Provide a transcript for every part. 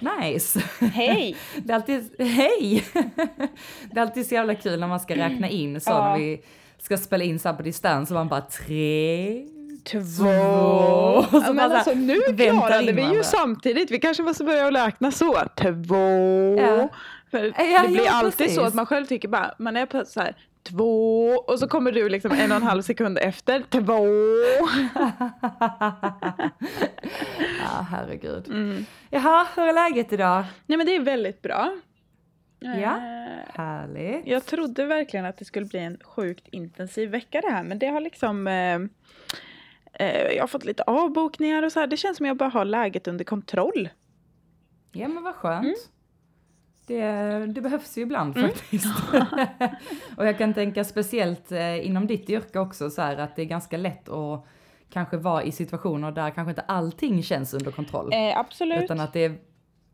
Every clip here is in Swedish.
Nice! Hej! Det är alltid, hej! Det är alltid så jävla kul när man ska räkna in så Ja. när vi ska spela in så på distans och man bara tre, Två. Ja, men alltså nu klarade vi ju varandra. samtidigt. Vi kanske måste börja räkna så. Två. Ja. För Ja, det blir alltid precis. så att man själv tycker bara, man är på så här två och så kommer du liksom en och en halv sekund efter. Två. Ja, herregud. Mm. Jaha, hur är läget idag? Nej men det är väldigt bra. Ja. Eh, Härligt. Jag trodde verkligen att det skulle bli en sjukt intensiv vecka det här men det har liksom eh, eh, jag har fått lite avbokningar och så här. Det känns som jag bara har läget under kontroll. Ja men vad skönt. Mm. Det, det behövs ju ibland faktiskt. och jag kan tänka speciellt eh, inom ditt yrke också så här att det är ganska lätt att kanske vara i situationer där kanske inte allting känns under kontroll. Eh, absolut. Utan att det är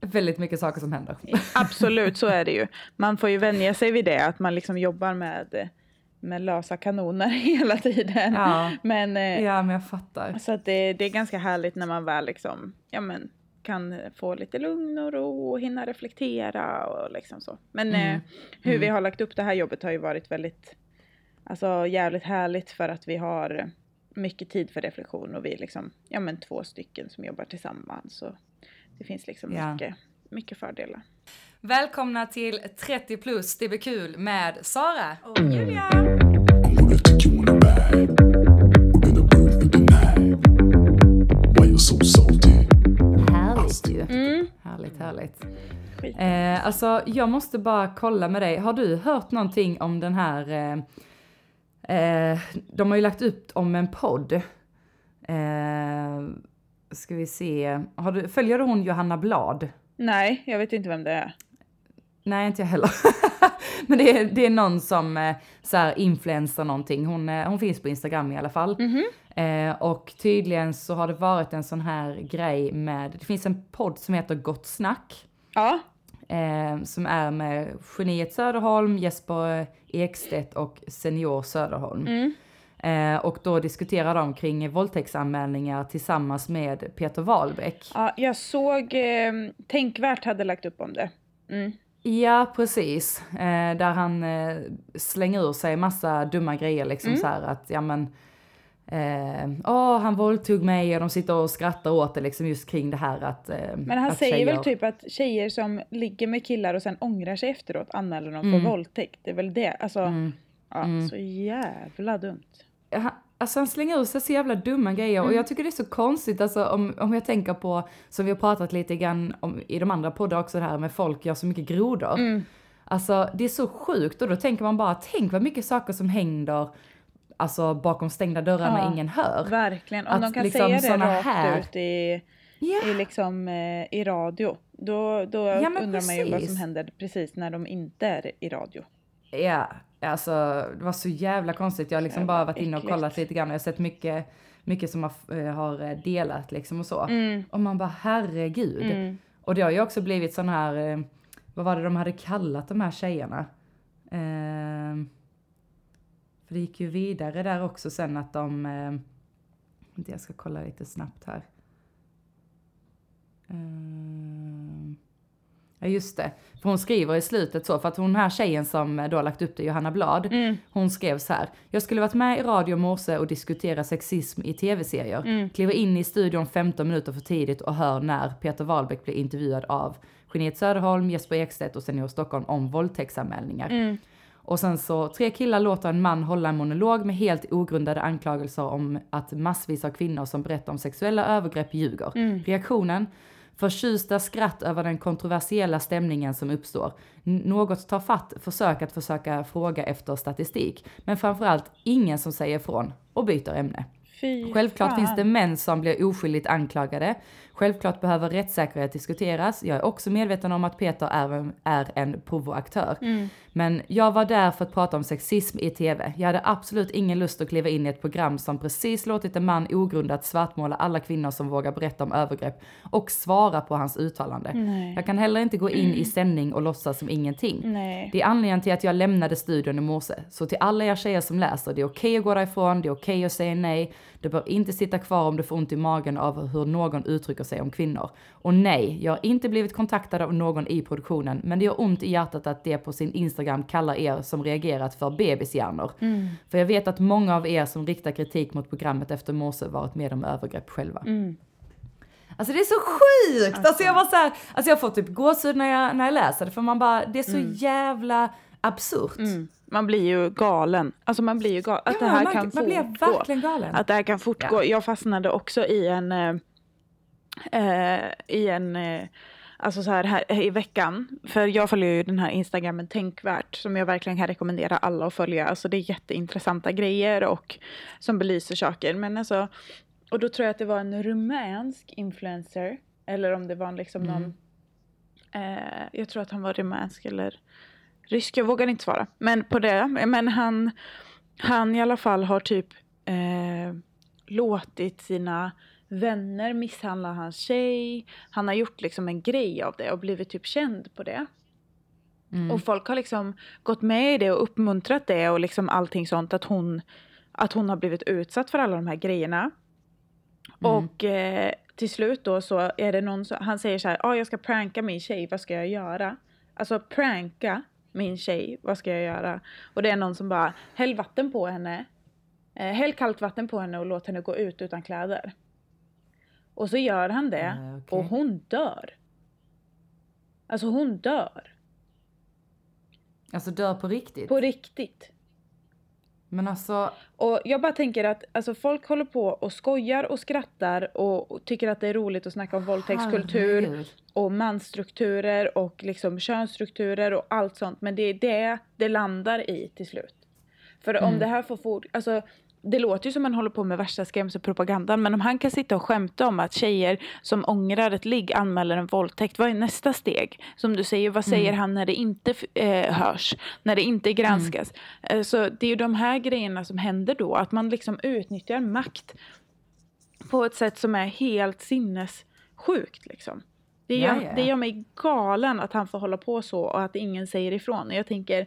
väldigt mycket saker som händer. Absolut, så är det ju. Man får ju vänja sig vid det, att man liksom jobbar med, med lösa kanoner hela tiden. Ja, Men, eh, ja men jag fattar. Så att det, det är ganska härligt när man väl liksom, ja, men, kan få lite lugn och ro och hinna reflektera och liksom så. Men Mm. eh, hur vi Mm. har lagt upp det här jobbet har ju varit väldigt, alltså jävligt härligt för att vi har mycket tid för reflektion och vi är liksom, ja men två stycken som jobbar tillsammans. Så det finns liksom Ja. mycket, mycket fördelar. Välkomna till 30 plus, det blir kul med Sara. Och Julia! Härligt ju. Mm. Härligt, härligt. Eh, alltså, jag måste bara kolla med dig. Har du hört någonting om den här... Eh, eh, de har ju lagt upp om en podd. Eh, ska vi se. Har du, följer du hon Johanna Blad? Nej, jag vet inte vem det är. Nej, inte jag heller. Men det är, det är någon som eh, så här influencer någonting. Hon, eh, hon finns på Instagram i alla fall. Eh, och tydligen så har det varit en sån här grej med, det finns en podd som heter Gott Snack. Ja, Eh, som är med Geniet Söderholm, Jesper Ekstedt och Senior Söderholm. Mm. Eh, och då diskuterar de kring våldtäktsanmälningar tillsammans med Peter Wahlbeck. ja jag såg, eh, Tänkvärt hade lagt upp om det. Mm. Ja, precis. Eh, där han eh, slänger ur sig massa dumma grejer liksom Mm. så här att, ja men, eh, åh han våldtog mig och de sitter och skrattar åt det liksom just kring det här att eh, Men han att säger tjejer- väl typ att tjejer som ligger med killar och sen ångrar sig efteråt anmäler dem Mm. för våldtäkt. Det är väl det. Alltså, Mm. ja, Mm. så jävla dumt. han, alltså han slänger ut sig så jävla dumma grejer och Mm. jag tycker det är så konstigt alltså om, om jag tänker på, som vi har pratat lite grann om i de andra poddar också det här med folk gör så mycket grodor. Mm. Alltså det är så sjukt och då tänker man bara, tänk vad mycket saker som händer alltså bakom stängda dörrar när Ja, ingen hör. Verkligen. Om Att de kan liksom säga det rakt här- ut i, Ja, i, liksom, eh, i radio. Då, då Ja, undrar man ju vad som precis. händer precis när de inte är i radio. ja, alltså det var så jävla konstigt. Jag har liksom bara varit inne och kollat lite grann och jag har sett mycket, mycket som har, eh, har delat liksom och så. Mm. Och man bara herregud. Mm. Och det har ju också blivit sån här, eh, vad var det de hade kallat de här tjejerna? Eh, för det gick ju vidare där också sen att de, eh, jag ska kolla lite snabbt här. Eh, ja just det, för hon skriver i slutet så, för att hon här tjejen som eh, då lagt upp det, Johanna Blad, Mm. hon skrev så här. Jag skulle varit med i radio morse och diskutera sexism i tv-serier. Mm. Kliver in i studion 15 minuter för tidigt och hör när Peter Wahlbeck blir intervjuad av Jeanette Söderholm, Jesper Ekstedt och Senior Stockholm om våldtäktsanmälningar. Mm. Och sen så, tre killar låter en man hålla en monolog med helt ogrundade anklagelser om att massvis av kvinnor som berättar om sexuella övergrepp ljuger. Mm. Reaktionen? Förtjusta skratt över den kontroversiella stämningen som uppstår. N- Något tar fatt, försök att försöka fråga efter statistik. Men framförallt ingen som säger ifrån och byter ämne. Fy Självklart fan. finns det män som blir oskyldigt anklagade. Självklart behöver rättssäkerhet diskuteras. Jag är också medveten om att Peter är en, är en provoaktör. Mm. Men jag var där för att prata om sexism i tv. Jag hade absolut ingen lust att kliva in i ett program som precis låtit en man ogrundat svartmåla alla kvinnor som vågar berätta om övergrepp och svara på hans uttalande. Nej. Jag kan heller inte gå in i sändning och låtsas som ingenting. Nej. Det är anledningen till att jag lämnade studion i morse. Så till alla er tjejer som läser, det är okej att gå därifrån, det är okej att säga nej. Det bör inte sitta kvar om du får ont i magen av hur någon uttrycker sig om kvinnor. Och nej, jag har inte blivit kontaktad av någon i produktionen, men det gör ont i hjärtat att det på sin Instagram kallar er som reagerat för bebishjärnor. För jag vet att många av er som riktar kritik mot programmet efter morse varit med om övergrepp själva. Alltså det är så sjukt! Alltså, jag var så här, alltså jag får typ gåshud när jag, när jag läser det, för man bara, det är så jävla absurt. Mm. Man blir ju galen. Alltså man blir ju galen. Att Ja, det här man- kan man blir fortgå. verkligen galen. Att det här kan fortgå. Ja. Jag fastnade också i en... Eh, eh, I en... Eh, alltså så här, här i veckan. För jag följer ju den här Instagrammen Tänkvärt. Som jag verkligen kan rekommendera alla att följa. Alltså det är jätteintressanta grejer och som belyser saker. Men alltså... Och då tror jag att det var en rumänsk influencer. Eller om det var liksom någon... Eh, jag tror att han var rumänsk eller rysk. Jag vågar inte svara. Men på det. Men han, han i alla fall har typ eh, låtit sina vänner misshandla hans tjej. Han har gjort liksom en grej av det och blivit typ känd på det. Mm. Och folk har liksom gått med i det och uppmuntrat det och liksom allting sånt. Att hon, att hon har blivit utsatt för alla de här grejerna. Och eh, till slut då så är det någon som, han säger så här, ah, jag ska pranka min tjej, vad ska jag göra? Alltså pranka min tjej, vad ska jag göra? Och det är någon som bara, häll vatten på henne, eh, häll kallt vatten på henne och låt henne gå ut utan kläder. Och så gör han det Eh, okej. och hon dör. Alltså hon dör. Alltså dör på riktigt. På riktigt. Men alltså, Och jag bara tänker att alltså, folk håller på och skojar och skrattar och, och tycker att det är roligt att snacka om våldtäktskultur och mansstrukturer och liksom könsstrukturer och allt sånt. Men det är det det landar i till slut. För om det här får fort, alltså det låter ju som man håller på med värsta skrämselpropagandan men om han kan sitta och skämta om att tjejer som ångrar ett ligg anmäler en våldtäkt, vad är nästa steg? Som du säger, vad säger han när det inte eh, hörs? När det inte granskas? Eh, så det är ju de här grejerna som händer då, att man liksom utnyttjar makt på ett sätt som är helt sinnessjukt liksom. Det gör, Ja, ja. det gör mig galen att han får hålla på så och att ingen säger ifrån. Och Jag tänker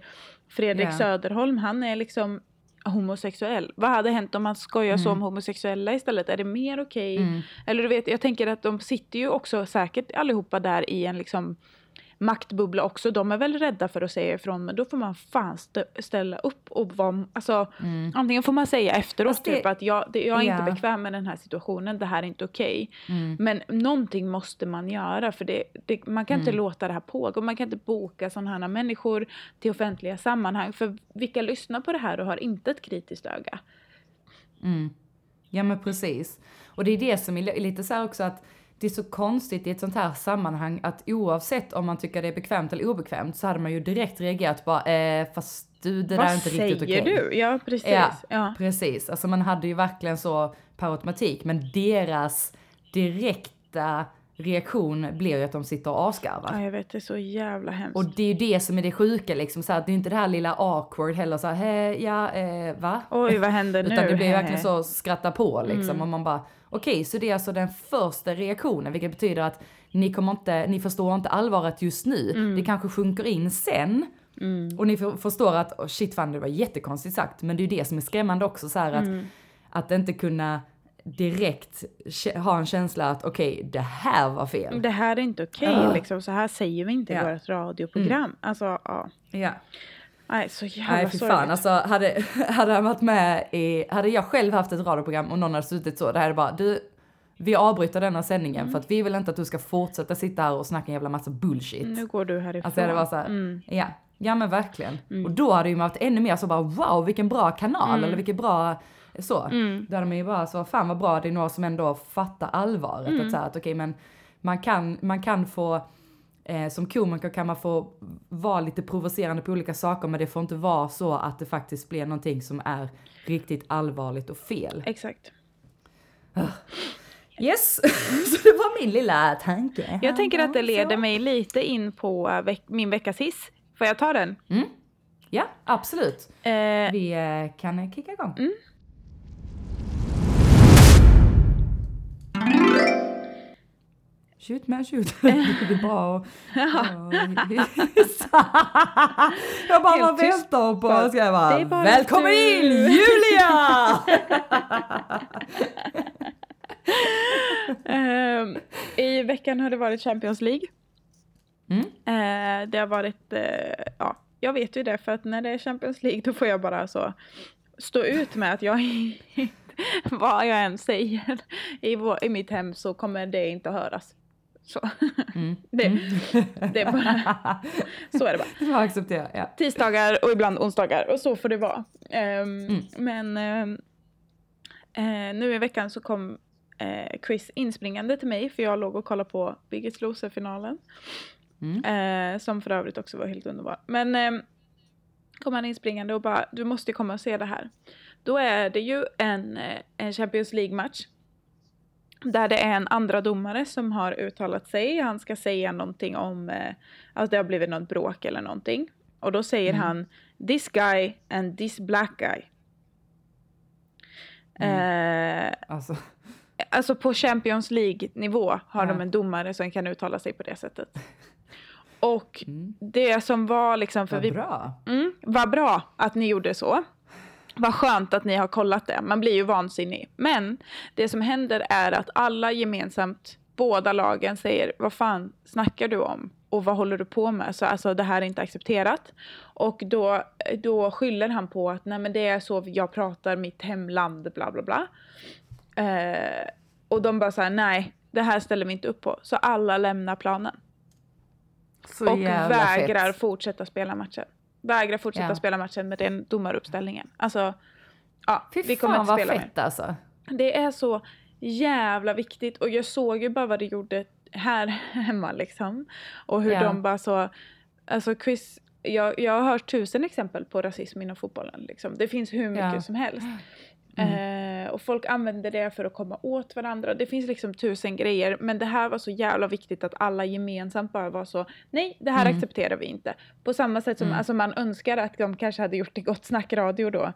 Fredrik. Söderholm, han är liksom homosexuell. Vad hade hänt om man skojar så om homosexuella istället? Är det mer okej? Mm. Eller du vet, jag tänker att de sitter ju också säkert allihopa där i en liksom maktbubbla också. De är väl rädda för att säga ifrån men då får man fan ställa upp och vara, alltså antingen får man säga efteråt det- typ att jag, det, jag är Ja. inte bekväm med den här situationen, det här är inte okej. Mm. Men någonting måste man göra för det, det, man kan inte låta det här pågå. Man kan inte boka sådana här människor till offentliga sammanhang. För vilka lyssnar på det här och har inte ett kritiskt öga? Ja men precis. Och det är det som är li- lite så här också att det är så konstigt i ett sånt här sammanhang att oavsett om man tycker det är bekvämt eller obekvämt så hade man ju direkt reagerat bara eh, fast du det där Vad är inte riktigt okej. säger du? Ja, precis. Ja, Ja. precis. Alltså man hade ju verkligen så per automatik men deras direkta reaktion blir ju att de sitter och asgarvar. ja, jag vet, det är så jävla hemskt. Och det är ju det som är det sjuka liksom, så här, det är inte det här lilla awkward heller så här, "Hej, ja, eh, va? Oj, vad händer nu? Utan det blir Hehe. verkligen så skratta på liksom Mm. och man bara okej så det är alltså den första reaktionen vilket betyder att ni kommer inte, ni förstår inte allvaret just nu. Mm. Det kanske sjunker in sen. Och ni för, förstår att oh, shit fan det var jättekonstigt sagt men det är ju det som är skrämmande också så här att, Mm. att inte kunna direkt ha en känsla att okej det här var fel. Det här är inte okej, Ah. liksom. så här säger vi inte. Mm. i vårt radioprogram. Alltså, ja. Ja. Nej, så jävla Nej fy fan alltså hade, hade han varit med i, hade jag själv haft ett radioprogram och någon hade suttit så, det här är bara du, vi avbryter denna sändningen Mm. för att vi vill inte att du ska fortsätta sitta här och snacka en jävla massa bullshit. Nu går du härifrån. Alltså det var så här, Mm. ja, ja men verkligen. Och då hade ju man varit ännu mer så bara wow vilken bra kanal Mm. eller vilken bra så. Då hade man ju bara så fan vad bra det är några som ändå fattar allvaret. Mm. Att, så här, att okej men man kan, man kan få Eh, som komiker kan man få vara lite provocerande på olika saker men det får inte vara så att det faktiskt blir någonting som är riktigt allvarligt och fel. Exakt. Yes, så det var min lilla tanke. Jag tänker att det leder mig lite in på äh, veck- min veckas hiss. Får jag ta den? Ja, absolut. Eh, Vi eh, kan eh, kicka igång. Shoot man shoot. det är bra och, Jag bara, vad väntar på? Bara, Ska jag "Det bara, bara välkommen du." in Julia! Ehm, I veckan har det varit Champions League. Mm. Eh, det har varit, eh, ja, jag vet ju det för att när det är Champions League då får jag bara så stå ut med att jag vad jag än säger i, vår, i mitt hem så kommer det inte att höras. Så, Mm. det, det är bara, så är det bara. Det acceptera, ja. Tisdagar och ibland onsdagar och så får det vara. Mm. Men eh, nu i veckan så kom eh, Chris inspringande till mig för jag låg och kollade på Biggest Loser-finalen. Mm. Eh, som för övrigt också var helt underbar. Men eh, kom han inspringande och bara, du måste komma och se det här. Då är det ju en, en Champions League-match. Där det är en andra domare som har uttalat sig. Han ska säga någonting om eh, att det har blivit något bråk eller någonting. Och då säger Mm. han this guy and this black guy. Eh, Alltså, alltså på Champions League-nivå har Ja. de en domare som kan uttala sig på det sättet. Och mm. det som var liksom, för vad vi bra. Mm, vad bra att ni gjorde så. Vad skönt att ni har kollat det. Man blir ju vansinnig. Men det som händer är att alla gemensamt, båda lagen säger vad fan snackar du om? Och vad håller du på med? Så alltså det här är inte accepterat. Och då, då skyller han på att nej men det är så jag pratar mitt hemland bla bla bla. Eh, och de bara så här nej det här ställer vi inte upp på. Så alla lämnar planen Så och vägrar fett. fortsätta spela matchen. Vägrar fortsätta Ja. spela matchen med den domaruppställningen. Alltså, ja, Fy vi kommer fan inte vad spela fett alltså. mer. Det är så jävla viktigt och jag såg ju bara vad det gjorde här hemma liksom. Och hur Ja. de bara så, alltså Chris, jag, jag har hört tusen exempel på rasism inom fotbollen liksom. Det finns hur mycket Ja. som helst. Mm. Eh, och folk använder det för att komma åt varandra. Det finns liksom tusen grejer. Men det här var så jävla viktigt att alla gemensamt bara var så. Nej, det här Mm. accepterar vi inte. På samma sätt som Mm. alltså, man önskar att de kanske hade gjort det gott snack radio då.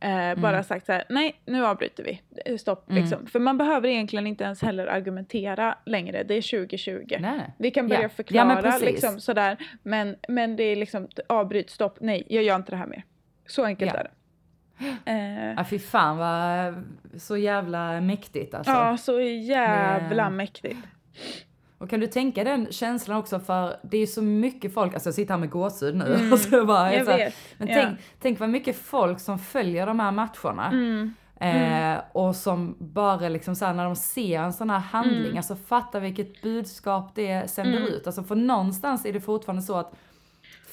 Eh, Bara sagt så här, nej nu avbryter vi. Eh, Stopp Mm. liksom. För man behöver egentligen inte ens heller argumentera längre. Det är 2020. Nej. Vi kan börja Ja. Ja, förklara men precis. liksom sådär. Men, men det är liksom avbryt, stopp, nej jag gör inte det här mer. Så enkelt Ja. är det. Eh, Ja, fy fan vad så jävla mäktigt alltså. Ja, så jävla Det- mäktigt. Och kan du tänka den känslan också för det är så mycket folk, alltså jag sitter här med gåshud nu. Mm. och så bara, Jag så här, vet. Men ja. tänk, tänk vad mycket folk som följer de här matcherna. Mm. Eh, och som bara liksom såhär när de ser en sån här handling, Mm. alltså fatta vilket budskap det sänder Mm. ut. Alltså för någonstans är det fortfarande så att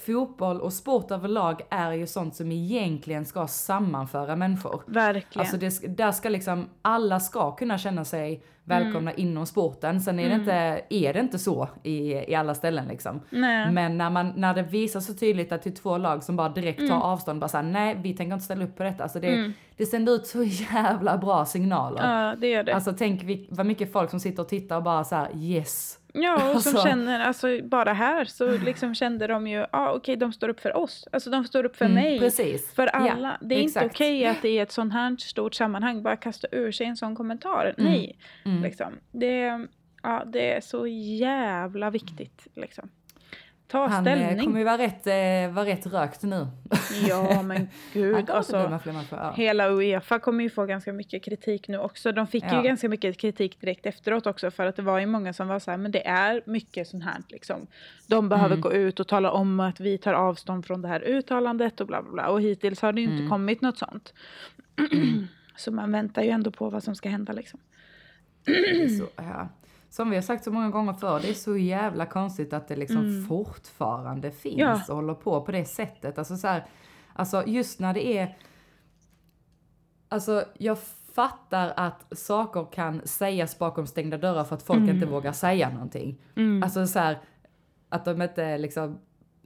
fotboll och sport överlag är ju sånt som egentligen ska sammanföra människor. Verkligen. Alltså det, där ska liksom, alla ska kunna känna sig välkomna Mm. inom sporten. Sen är det, inte, är det inte så i, i alla ställen liksom. Nej. Men när, man, när det visar så tydligt att det är två lag som bara direkt tar avstånd, bara såhär, nej vi tänker inte ställa upp på detta. Alltså det, Mm. det sänder ut så jävla bra signaler. Ja, det gör det. Alltså tänk vad mycket folk som sitter och tittar och bara så här: yes. Ja, och som alltså- känner, alltså bara här så liksom kände de ju, ja ah, okej de står upp för oss. Alltså de står upp för Mm, mig. Precis. För Ja, alla. det är inte exakt. okej att i ett sånt här stort sammanhang bara kasta ur sig en sån kommentar. Nej, Mm. liksom. Det, ja, det är så jävla viktigt liksom. Ta Han eh, ställning. kommer ju vara rätt, eh, vara rätt rökt nu. Ja, men gud. Alltså. Ja. Hela Uefa kommer ju få ganska mycket kritik nu också. De fick Ja. ju ganska mycket kritik direkt efteråt också för att det var ju många som var så här, men det är mycket sånt här liksom. De behöver Mm. gå ut och tala om att vi tar avstånd från det här uttalandet och bla bla bla. Och hittills har det ju inte Mm. kommit något sånt. så man väntar ju ändå på vad som ska hända liksom. Det är så, ja. Som vi har sagt så många gånger förr, det är så jävla konstigt att det liksom fortfarande finns Mm. Ja. och håller på på det sättet. Alltså så här, alltså just när det är, alltså jag fattar att saker kan sägas bakom stängda dörrar för att folk Mm. inte vågar säga någonting. Alltså så här, att de inte liksom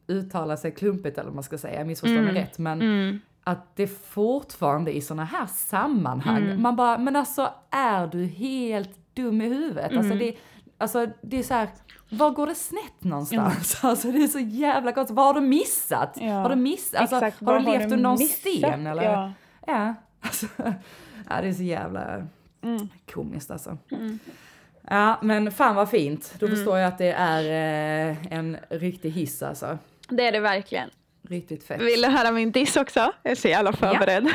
uttalar sig klumpigt eller vad man ska säga, missförstå mig rätt. Men Mm. att det fortfarande i såna här sammanhang, Mm. man bara, men alltså är du helt dum i huvudet? Alltså, Mm. det, alltså det är så här, var går det snett någonstans? Alltså det är så jävla konstigt, vad har du missat? Ja, Har du missat? Alltså, exakt. har du har levt du under en sten eller? Ja. Ja, alltså, ja det är så jävla Mm. komiskt alltså. Ja, men fan vad fint. Då Mm. förstår jag att det är eh, en riktig hiss alltså. Det är det verkligen. Riktigt fett. Vill du höra min diss också? Jag är så jävla förberedd.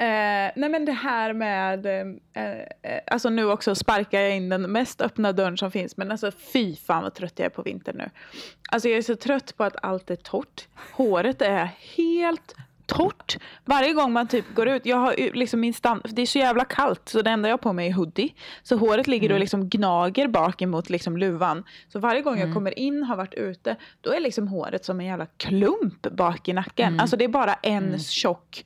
Eh, nej men det här med, eh, eh, alltså nu också sparkar jag in den mest öppna dörren som finns, men alltså fy fan vad trött jag är på vintern nu. Alltså jag är så trött på att allt är torrt. Håret är helt torrt. Varje gång man typ går ut, jag har liksom min stand, det är så jävla kallt så det enda jag har på mig är hoodie. Så håret ligger och liksom gnager bak emot liksom luvan. Så varje gång jag kommer in, har varit ute, då är liksom håret som en jävla klump bak i nacken. Alltså det är bara en tjock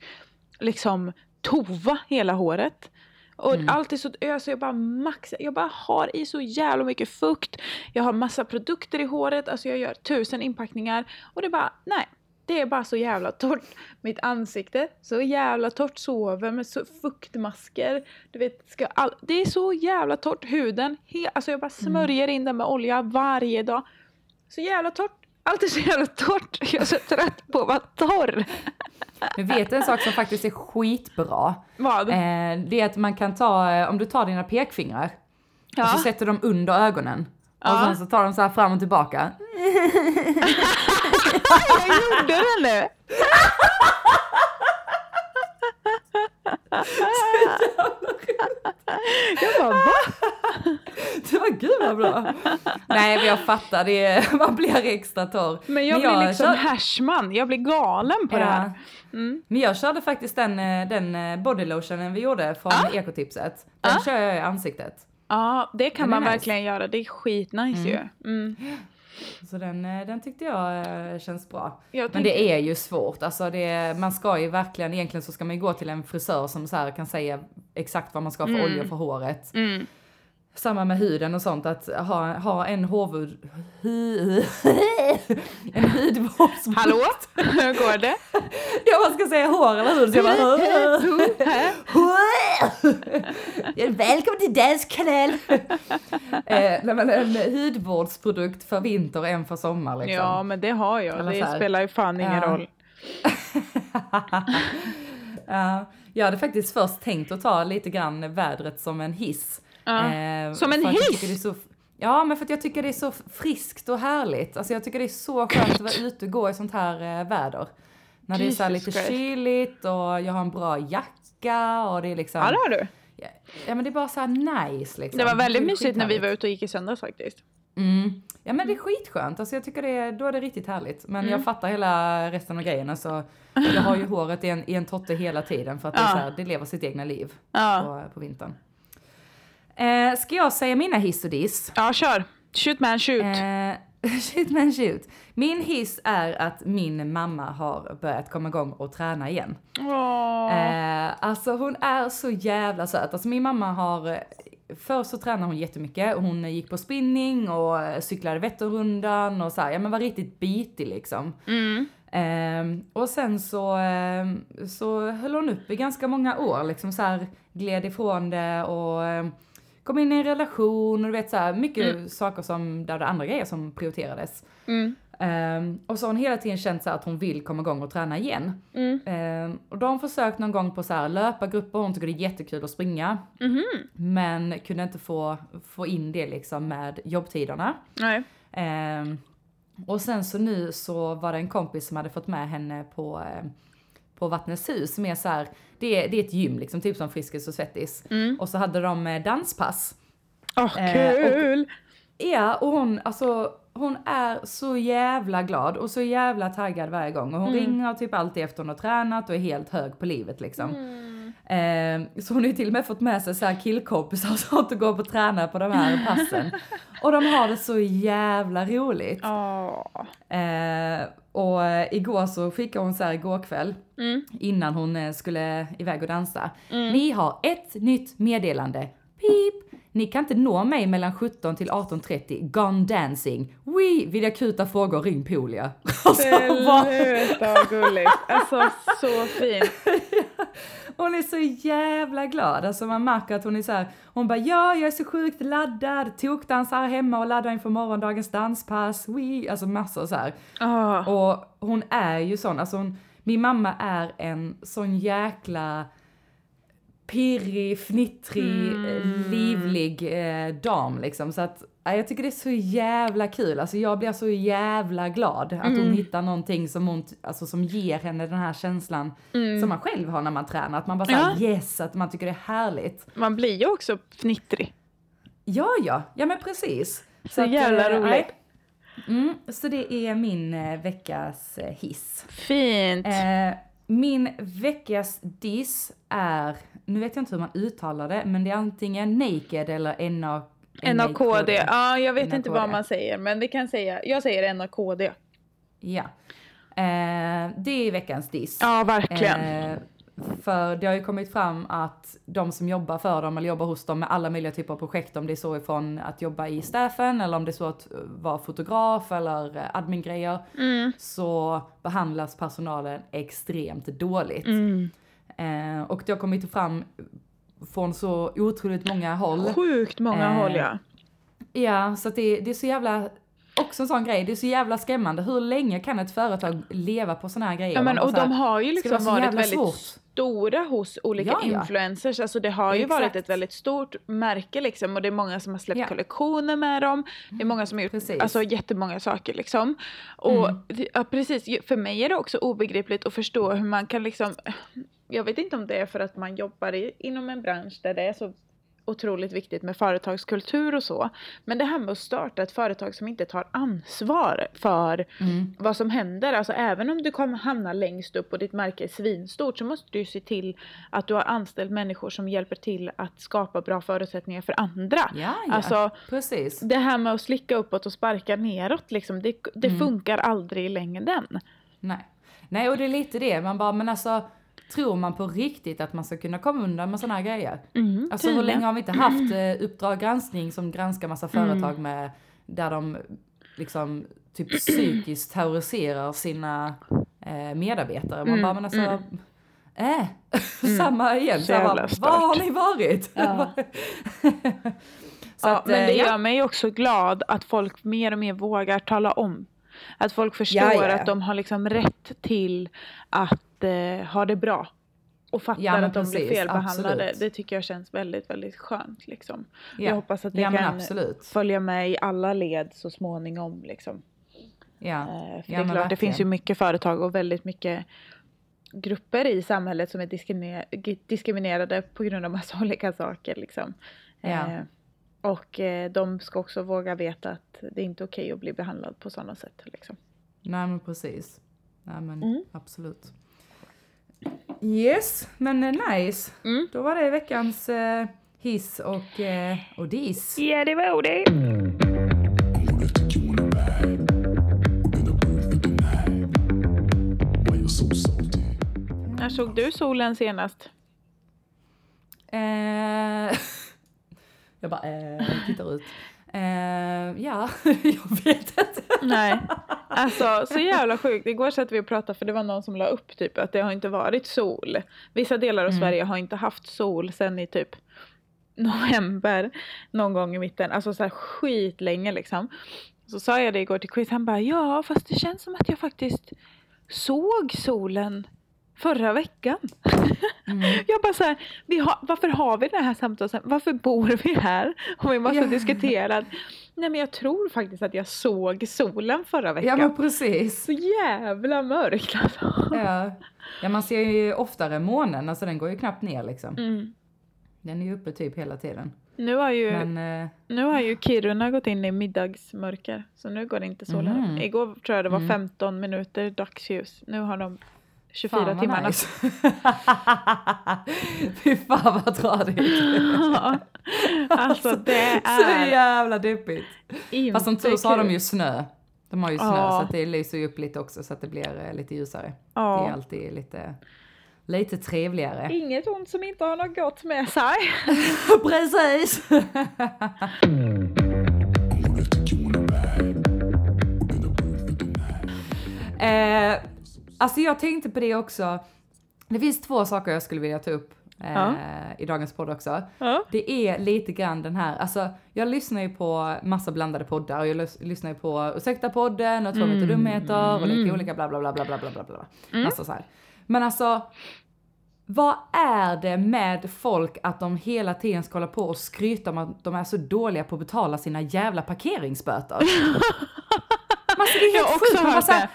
liksom tova hela håret. Och allt är så ös, jag bara maxar, jag bara har i så jävla mycket fukt. Jag har massa produkter i håret, alltså jag gör tusen inpackningar. Och det är bara, nej. Det är bara så jävla torrt. Mitt ansikte, så jävla torrt. Sover med så fuktmasker. Du vet, ska all... Det är så jävla torrt. Huden, he... alltså jag bara smörjer in den med olja varje dag. Så jävla torrt. Allt är så jävla torrt. Jag är så trött på att vara torr. Men vet du en sak som faktiskt är skitbra? Vad? Eh, det är att man kan ta, eh, om du tar dina pekfingrar och Ja. så sätter de under ögonen. Och Ja. sen så tar de så här fram och tillbaka. Jag gjorde det nu! Jag bara va? Det var gud vad bra. Nej men jag fattar, det är, man blir extra torr. Men jag blir liksom kör- Hashman, jag blir galen på det Ja. här. Men jag körde faktiskt den, eh, den eh, bodylotionen vi gjorde från ekotipset. Den Ja. kör jag i ansiktet. Ja, det kan Den man nice. verkligen göra. Det är skitnice ju. Mm. Så den, eh, den tyckte jag känns bra. Jag Men det är ju svårt, alltså det, man ska ju verkligen, egentligen så ska man ju gå till en frisör som så här kan säga exakt vad man ska ha för olja för håret. Mm. Samma med huden och sånt, att ha, ha en hårvud... Hu, en hudvårdsprodukt. Hallå? Hur går det? Jag bara ska säga hår eller hud, så jag bara... Välkommen till Dans kanal! eh, men en hudvårdsprodukt för vinter och en för sommar liksom. Ja, men det har jag. Eller Det spelar ju fan ingen roll. Ja, jag hade faktiskt först tänkt att ta lite grann vädret som en hiss. Ja. Eh, Som en hiss? det så, ja, men för att jag tycker det är så friskt och härligt. Alltså jag tycker det är så skönt att vara ute och gå i sånt här eh, väder. När det är så Jesus lite Christ. kyligt och jag har en bra jacka och det är liksom... Ja, det har du. ja, men det är bara så här nice liksom. Det var väldigt är mysigt när vi var ute och gick i söndags faktiskt. Mm. Ja men det är skitskönt, alltså jag tycker det är, då är det riktigt härligt. Men Mm. jag fattar hela resten av grejen, alltså jag har ju håret i en, i en totte hela tiden för att det, är Ja. så här, det lever sitt egna liv Ja. på, på vintern. Eh, ska jag säga mina hiss och diss? Ja, kör. Shoot man shoot. Eh, shit man shoot. Min hiss är att min mamma har börjat komma igång och träna igen. Eh, alltså hon är så jävla söt. Alltså min mamma har, först så tränade hon jättemycket och hon gick på spinning och cyklade Vätternrundan och så här, ja men var riktigt bitig liksom. Mm. Ehm, och sen så, ehm, så höll hon upp i ganska många år, liksom så här gled ifrån det och ehm, kom in i en relation och du vet så här, mycket saker som, där det andra grejer som prioriterades. Mm. Ehm, och så har hon hela tiden känt så att hon vill komma igång och träna igen. Mm. Ehm, och hon försökt någon gång på så här löpargrupper, hon tycker det är jättekul att springa. Mhm. Men kunde inte få, få in det liksom med jobbtiderna. Nej. Ehm, och sen så nu så var det en kompis som hade fått med henne på, eh, på Vattnets hus som är så här, det är, det är ett gym liksom, typ som Friskis och Svettis. Mm. Och så hade de eh, danspass. Åh, och- kul! Ja, och hon, alltså, hon är så jävla glad och så jävla taggad varje gång. Och hon Mm. ringer typ alltid efter hon har tränat och är helt hög på livet liksom. Mm. Eh, så hon har ju till och med fått med sig så här killkompisar och sånt och går på och tränar på de här passen. och de har det så jävla roligt. Åh. Eh, och igår så skickade hon så här igår kväll Mm. innan hon eh, skulle iväg och dansa. Ni har ett nytt meddelande. Pip! Ni kan inte nå mig mellan 17 till 18.30. Gone dancing. Oui, vid akuta frågor ring Polia. Och så bara- Sluta vad gulligt. Alltså så fint. Hon är så jävla glad, alltså man märker att hon är så här, hon bara ja, jag är så sjukt laddad, tokdansar hemma och laddar inför morgondagens danspass, oui, alltså massor så här. Åh. Och hon är ju sån, alltså hon, min mamma är en sån jäkla pirrig, fnittrig, eh, livlig eh, dam liksom. Så att ja, jag tycker det är så jävla kul. Alltså jag blir så jävla glad att hon hittar någonting som hon, alltså som ger henne den här känslan som man själv har när man tränar. Att man bara säger yes, att man tycker det är härligt. Man blir ju också fnittrig. Ja, ja, ja men precis. Så jävla eh, roligt. nej. Mm, så det är min eh, veckas eh, hiss. Fint. Min veckas diss är, nu vet jag inte hur man uttalar det, men det är antingen naked eller NA, NAKD. Ja, jag vet inte vad man säger, men vi kan säga, jag säger NAKD. Ja. Eh, det är veckans diss. Ja, verkligen. Eh, för det har ju kommit fram att de som jobbar för dem eller jobbar hos dem med alla möjliga typer av projekt, om det är så ifrån att jobba i staffen eller om det är så att vara fotograf eller eh, admin-grejer, Mm. så behandlas personalen extremt dåligt. Mm. Eh, och det har kommit fram från så otroligt många håll. Sjukt många Eh, håll ja. Ja, så det, det är så jävla, också en sån grej, det är så jävla skrämmande. Hur länge kan ett företag leva på såna här grejer? Ja, men, och så här, de har ju liksom varit väldigt svårt? Stora hos olika Ja, ja. influencers. Alltså det har ju varit Exakt. ett väldigt stort märke liksom och det är många som har släppt Ja. kollektioner med dem. Det är många som har gjort Precis. alltså, jättemånga saker liksom. Och Mm. ja, precis, för mig är det också obegripligt att förstå hur man kan liksom jag vet inte om det är för att man jobbar i, inom en bransch där det är så otroligt viktigt med företagskultur och så. Men det här med att starta ett företag som inte tar ansvar för Mm. vad som händer. Alltså även om du kommer hamna längst upp och ditt märke är svinstort så måste du se till att du har anställt människor som hjälper till att skapa bra förutsättningar för andra. Ja, ja. Alltså Precis. det här med att slicka uppåt och sparka neråt liksom, det, det Mm. funkar aldrig i längden. Nej. Nej, och det är lite det. Man bara, men alltså, tror man på riktigt att man ska kunna komma undan med såna här grejer? Mm, Alltså hur tydligen. länge har vi inte haft eh, Uppdrag granskning som granskar massa Mm. företag med, där de liksom typ psykiskt terroriserar sina eh, medarbetare. Man Mm, bara, men alltså, mm. äh, samma igen. Så bara, var har ni varit? Ja. Så ja, att, men eh, det ja. gör mig också glad att folk mer och mer vågar tala om. Att folk förstår Ja, ja, att de har liksom rätt till att eh, ha det bra. Och fattar Ja, att de blir felbehandlade. absolut. Det tycker jag känns väldigt, väldigt skönt. Liksom. ja. Jag hoppas att det kan absolut. följa med i alla led så småningom. Liksom. Ja. Eh, för det är klart, det finns ju mycket företag och väldigt mycket grupper i samhället som är diskriminerade på grund av massa olika saker. Liksom. Ja. Och eh, de ska också våga veta att det är inte okej att bli behandlad på sådana sätt. Liksom. Nej men precis. Nej men Mm. absolut. Yes, men eh, nice. Mm. Då var det veckans eh, hiss och, eh, och diss. Ja, det var det. När såg du solen senast? Eh, jag bara eh, tittar ut. Eh, ja, jag vet inte. Nej. Alltså så jävla sjukt. Igår satt vi och pratade för det var någon som la upp typ att det har inte varit sol. Vissa delar av Sverige har inte haft sol sen i typ november någon gång i mitten. Alltså så här skitlänge liksom. Så sa jag det igår till Chris. Han bara ja fast det känns som att jag faktiskt såg solen förra veckan. Mm. Jag bara så här, vi har, varför har vi det här samtalet? Varför bor vi här? Och vi måste Ja. diskutera. Nej men jag tror faktiskt att jag såg solen förra Ja veckan. men precis. Så jävla mörkt alltså. Ja. ja, man ser ju oftare månen, alltså den går ju knappt ner liksom. Mm. Den är ju uppe typ hela tiden. Nu, har ju, Men eh, nu har ju Kiruna gått in i middagsmörker. Så nu går det inte solen upp. Igår tror jag det var Mm. 15 minuter dagsljus. Nu har de 24 fan timmarna. nice. Fy fan vad tradigt. alltså det Så är jävla deppigt. Fast som tur så har de ju snö. De har ju snö Ja. så att det lyser ju upp lite också så att det blir eh, lite ljusare. Det är alltid lite, lite trevligare. Inget ont som inte har något gott med sig. Precis! Eh, Alltså jag tänkte på det också. Det finns två saker jag skulle vilja ta upp eh, ja. i dagens podd också. Ja. Det är lite grann den här, alltså jag lyssnar ju på massa blandade poddar och jag lyssnar ju på Ursäkta-podden och Två meter mm. dumheter och lite mm. olika bla bla bla bla bla bla bla. bla. Mm. Alltså så här. Men alltså, vad är det med folk att de hela tiden ska hålla på och skryta om att de är så dåliga på att betala sina jävla parkeringsböter? Alltså det är helt sjukt. Man bara hört så här,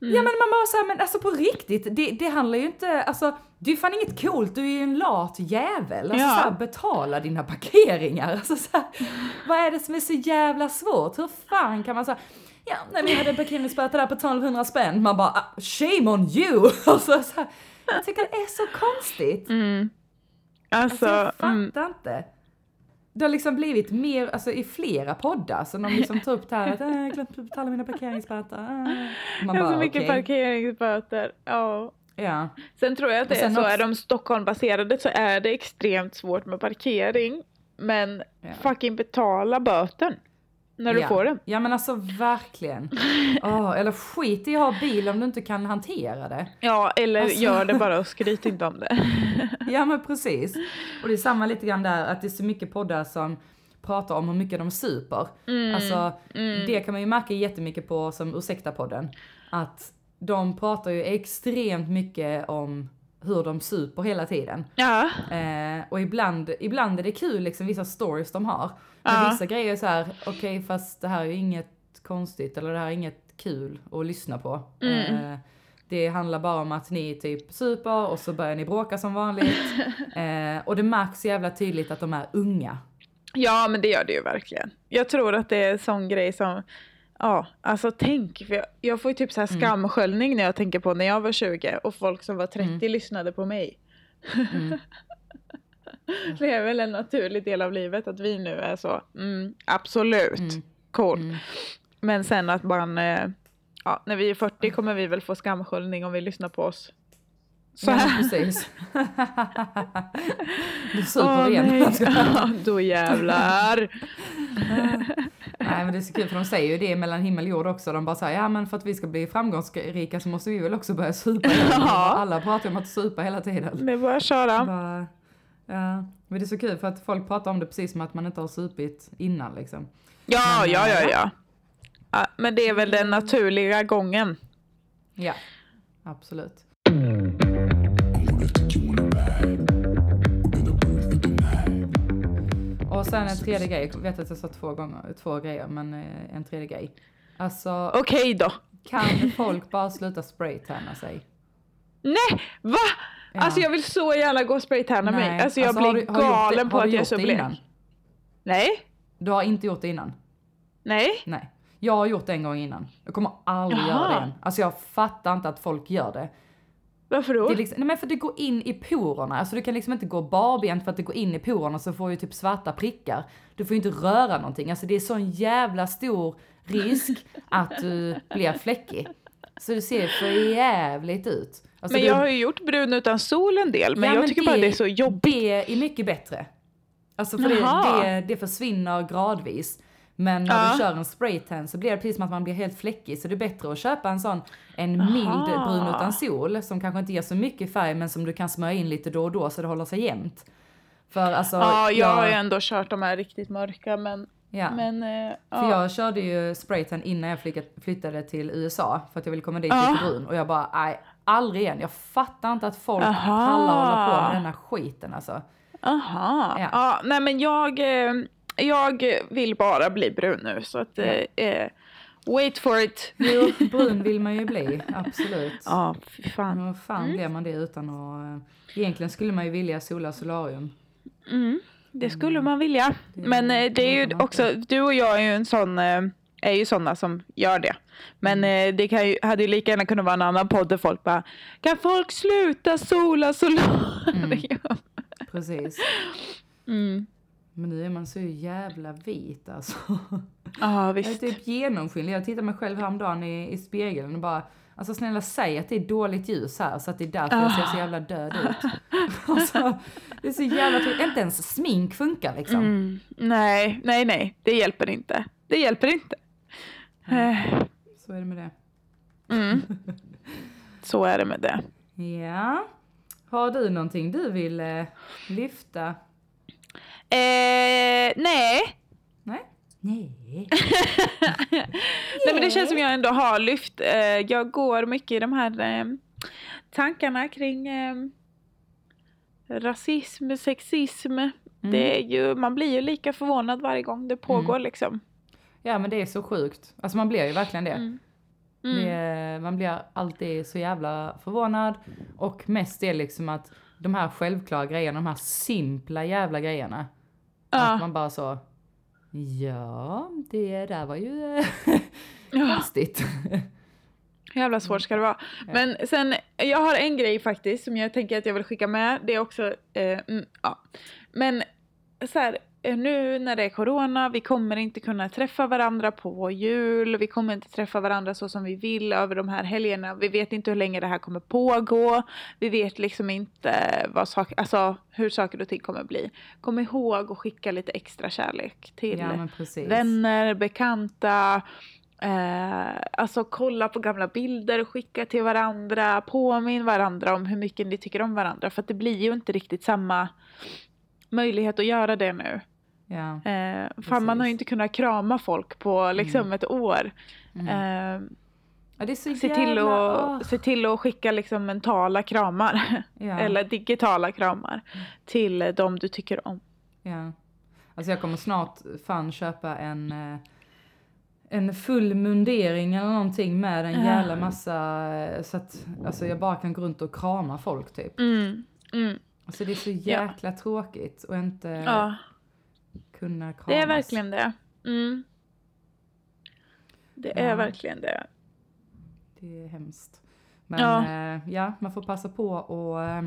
det. Mm. Ja men man bara såhär, men alltså på riktigt, det, det handlar ju inte, alltså det är fan inget coolt, du är ju en lat jävel. Alltså Ja. så här, betala dina parkeringar. Alltså så här, vad är det som är så jävla svårt? Hur fan kan man säga Ja, nej men jag hade en parkeringsböter där på 1200 spänn. Man bara, ah, shame on you! Alltså, så här, jag tycker det är så konstigt. Mm. Alltså, Alltså, jag fattar mm, inte. Det har liksom blivit mer, alltså i flera poddar som de liksom tar upp det här att "Äh, jag glömt betala mina parkeringsböter. äh." Man jag har så mycket parkeringsböter. Ja. Ja, Sen tror jag att det är så, också- är de Stockholmbaserade så är det extremt svårt med parkering. Men Ja. fucking betala böten. När du ja. får den. Ja men alltså verkligen. Åh, eller skit i att ha bil om du inte kan hantera det. Ja, eller Alltså- gör det bara och skryt inte om det. Ja men precis. Och det är samma lite grann där att det är så mycket poddar som pratar om hur mycket de super. Mm. Alltså det kan man ju märka jättemycket på som Ursäkta-podden. Att de pratar ju extremt mycket om hur de super hela tiden. Ja. Eh, och ibland, ibland är det kul liksom vissa stories de har. Men Ja. vissa grejer är så här, okej fast det här är ju inget konstigt eller det här är inget kul att lyssna på. Mm. Eh, det handlar bara om att ni typ super och så börjar ni bråka som vanligt. eh, och det märks jävla tydligt att de är unga. ja, men det gör det ju verkligen. Jag tror att det är en sån grej som Ja, alltså tänk, för jag, jag får ju typ så här Mm. skamsköljning när jag tänker på när jag var 20 och folk som var 30 lyssnade på mig. Mm. det är väl en naturlig del av livet att vi nu är så, mm, absolut, Mm. cool. Mm. Men sen att man, eh, ja, när vi är 40 kommer vi väl få skamsköljning om vi lyssnar på oss. Så Ja, här. precis. du super Åh, igen. nej. Ja, Då jävlar. Nej men det är så kul för de säger ju det mellan himmel och jord också. De bara säger ja men för att vi ska bli framgångsrika så måste vi väl också börja supa. Ja. Alla pratar om att supa hela tiden. Det är bara att köra. Bara, ja. Men det är så kul för att folk pratar om det precis som att man inte har supit innan liksom. Ja, Men, ja, ja, eh, ja. ja. Men det är väl den naturliga gången. Ja, absolut. Och sen en tredje grej, jag vet att jag sa två gånger, två grejer, men eh, en tredje grej. Alltså, Okej då. kan folk bara sluta spraytanna sig? Nej, va? Ja. Alltså jag vill så gärna gå och spraytanna mig. Alltså jag alltså, har blir har du gjort galen det- på har att jag är så blek. Nej, Du har inte gjort det innan? nej. Nej. Jag har gjort det en gång innan. Jag kommer aldrig Jaha. göra det igen. Alltså jag fattar inte att folk gör det. Varför då? det är liksom, nej men för det går in i porerna. Alltså du kan liksom inte gå barbent för att det går in i porerna så får du typ svarta prickar. Du får ju inte röra någonting. Alltså det är sån jävla stor risk att du blir fläckig. Så det ser för jävligt ut. Alltså men du- jag har ju gjort brun utan sol en del, men Ja, jag tycker bara det är så jobbigt. Det är mycket bättre. Alltså för det, det, det försvinner gradvis. Men när Ja. du kör en spraytan så blir det precis som att man blir helt fläckig. Så det är bättre att köpa en sån, en mild Aha. brun utan sol som kanske inte ger så mycket färg men som du kan smörja in lite då och då så det håller sig jämnt. För alltså, Ja, jag har ju ändå kört de här riktigt mörka, men... ja. men eh, För ja. jag körde ju spraytan innan jag flyttade till USA för att jag ville komma dit Ja. lite brun och jag bara nej, aldrig igen. Jag fattar inte att folk Aha. pallar hålla på med denna skiten alltså. Aha. Ja. Ja. nej men jag, eh, jag vill bara bli brun nu, så att... Eh, eh, wait for it. Jo, brun vill man ju bli, absolut. Ja, fy fan. Men fan blir man det utan att... eh, Egentligen skulle man ju vilja sola solarium. Mm, det skulle man vilja. Men eh, det är ju också, du och jag är ju en sån, är ju sådana som gör det. Men eh, det kan ju, hade ju lika gärna kunnat vara en annan podd där folk bara, kan folk sluta sola solarium? Precis. Mm. Men nu är man så jävla vit alltså. Ja, Jag är visst. typ genomskinlig. Jag tittade mig själv häromdagen i, i spegeln och bara Alltså snälla säg att det är dåligt ljus här så att det är därför jag ser så jävla död ut. alltså, det är så jävla tråkigt. Inte ens smink funkar liksom. Mm. Nej, nej, nej, det hjälper inte. Det hjälper inte. Eh, Så är det med det. Mm. Så är det med det. Ja. Har du någonting du vill eh, lyfta? Eh, nej, Nej? Nej. Nej men det känns som jag ändå har lyft. Eh, jag går mycket i de här eh, tankarna kring eh, rasism, sexism. Mm. Det är ju, man blir ju lika förvånad varje gång det pågår liksom. Ja men det är så sjukt. Alltså man blir ju verkligen det. Mm. det är, man blir alltid så jävla förvånad. Och mest är liksom att de här självklara grejerna, de här simpla jävla grejerna. Att Ja. man bara så, ja det där var ju Ja. konstigt. Hur jävla svårt ska det vara. Men sen, jag har en grej faktiskt som jag tänker att jag vill skicka med. Det är också, eh, mm, ja. Men så här, nu när det är corona, vi kommer inte kunna träffa varandra på jul, vi kommer inte träffa varandra så som vi vill över de här helgerna. Vi vet inte hur länge det här kommer pågå. Vi vet liksom inte vad sak, alltså, hur saker och ting kommer bli. Kom ihåg att skicka lite extra kärlek till Ja vänner, bekanta. Eh, alltså kolla på gamla bilder, skicka till varandra, påminn varandra om hur mycket ni tycker om varandra. För att det blir ju inte riktigt samma möjlighet att göra det nu. Ja. Eh, fan, man har ju inte kunnat krama folk på liksom ett år. Mm. Eh, ja det är så se, jävla... till att, se till att skicka liksom mentala kramar, Ja. eller digitala kramar, till de du tycker om. Ja. Alltså jag kommer snart fan köpa en, eh, en full mundering eller någonting med en jävla massa, eh, så att alltså jag bara kan gå runt och krama folk typ. Mm, mm, Alltså det är så jäkla tråkigt att inte ja. Kunna kramas. Det är verkligen det. Mm. Det är Ja. verkligen det. Det är hemskt. Men Ja. ja, ja man får passa på och eh,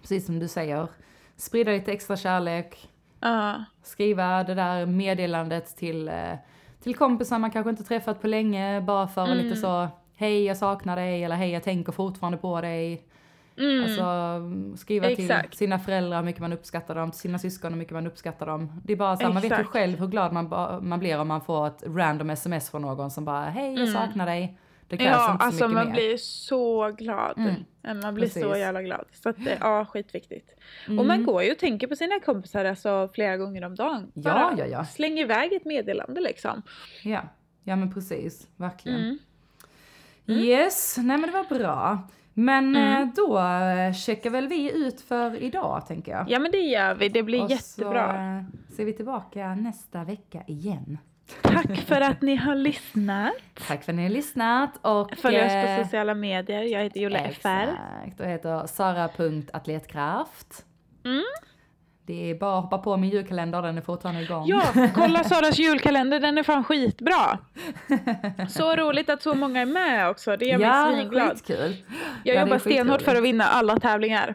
precis som du säger, sprida lite extra kärlek, Ja. skriva det där meddelandet till, eh, till kompisar man kanske inte träffat på länge bara för Mm. lite så hej jag saknar dig eller hej jag tänker fortfarande på dig. Mm. Alltså mm, skriva Exakt. till sina föräldrar hur mycket man uppskattar dem, till sina syskon hur mycket man uppskattar dem. Det är bara så här, man vet ju själv hur glad man, man blir om man får ett random sms från någon som bara hej jag Mm. saknar dig. Det krävs ja, inte så alltså mycket man mer. blir så glad. Mm. Man blir så Precis. jävla glad. Så att det, ja, skitviktigt. Mm. Och man går ju och tänker på sina kompisar alltså flera gånger om dagen. Ja, Bara ja, ja. Släng iväg ett meddelande liksom. Ja, ja men precis, verkligen. Mm. Yes, nej men det var bra. Men Mm. eh, då eh, checkar väl vi ut för idag tänker jag. Ja men det gör vi, det blir Och jättebra. så eh, ser vi tillbaka nästa vecka igen. Tack för att ni har lyssnat. Tack för att ni har lyssnat och... Följ oss eh, på sociala medier. Jag heter Julia FR. Exakt, och heter sara.atletkraft. Mm. Det är bara att hoppa på min julkalender, den är fortfarande igång. Ja, kolla Saras julkalender, den är fan skitbra. Så roligt att så många är med också, det gör mig ja svinglad. skitkul. Jag Ja, jobbar stenhårt för att vinna alla tävlingar.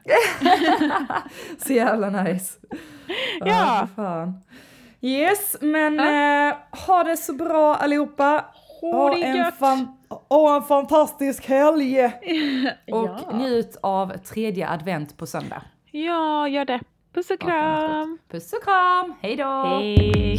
Så jävla nice. Ja. fan. Yes, men Ja. eh, ha det så bra allihopa. Ha en, gött. fan, ha en fantastisk helg. Och ja. njut av tredje advent på söndag. ja, gör det. Puss och kram. Puss och kram, hej då! Hej.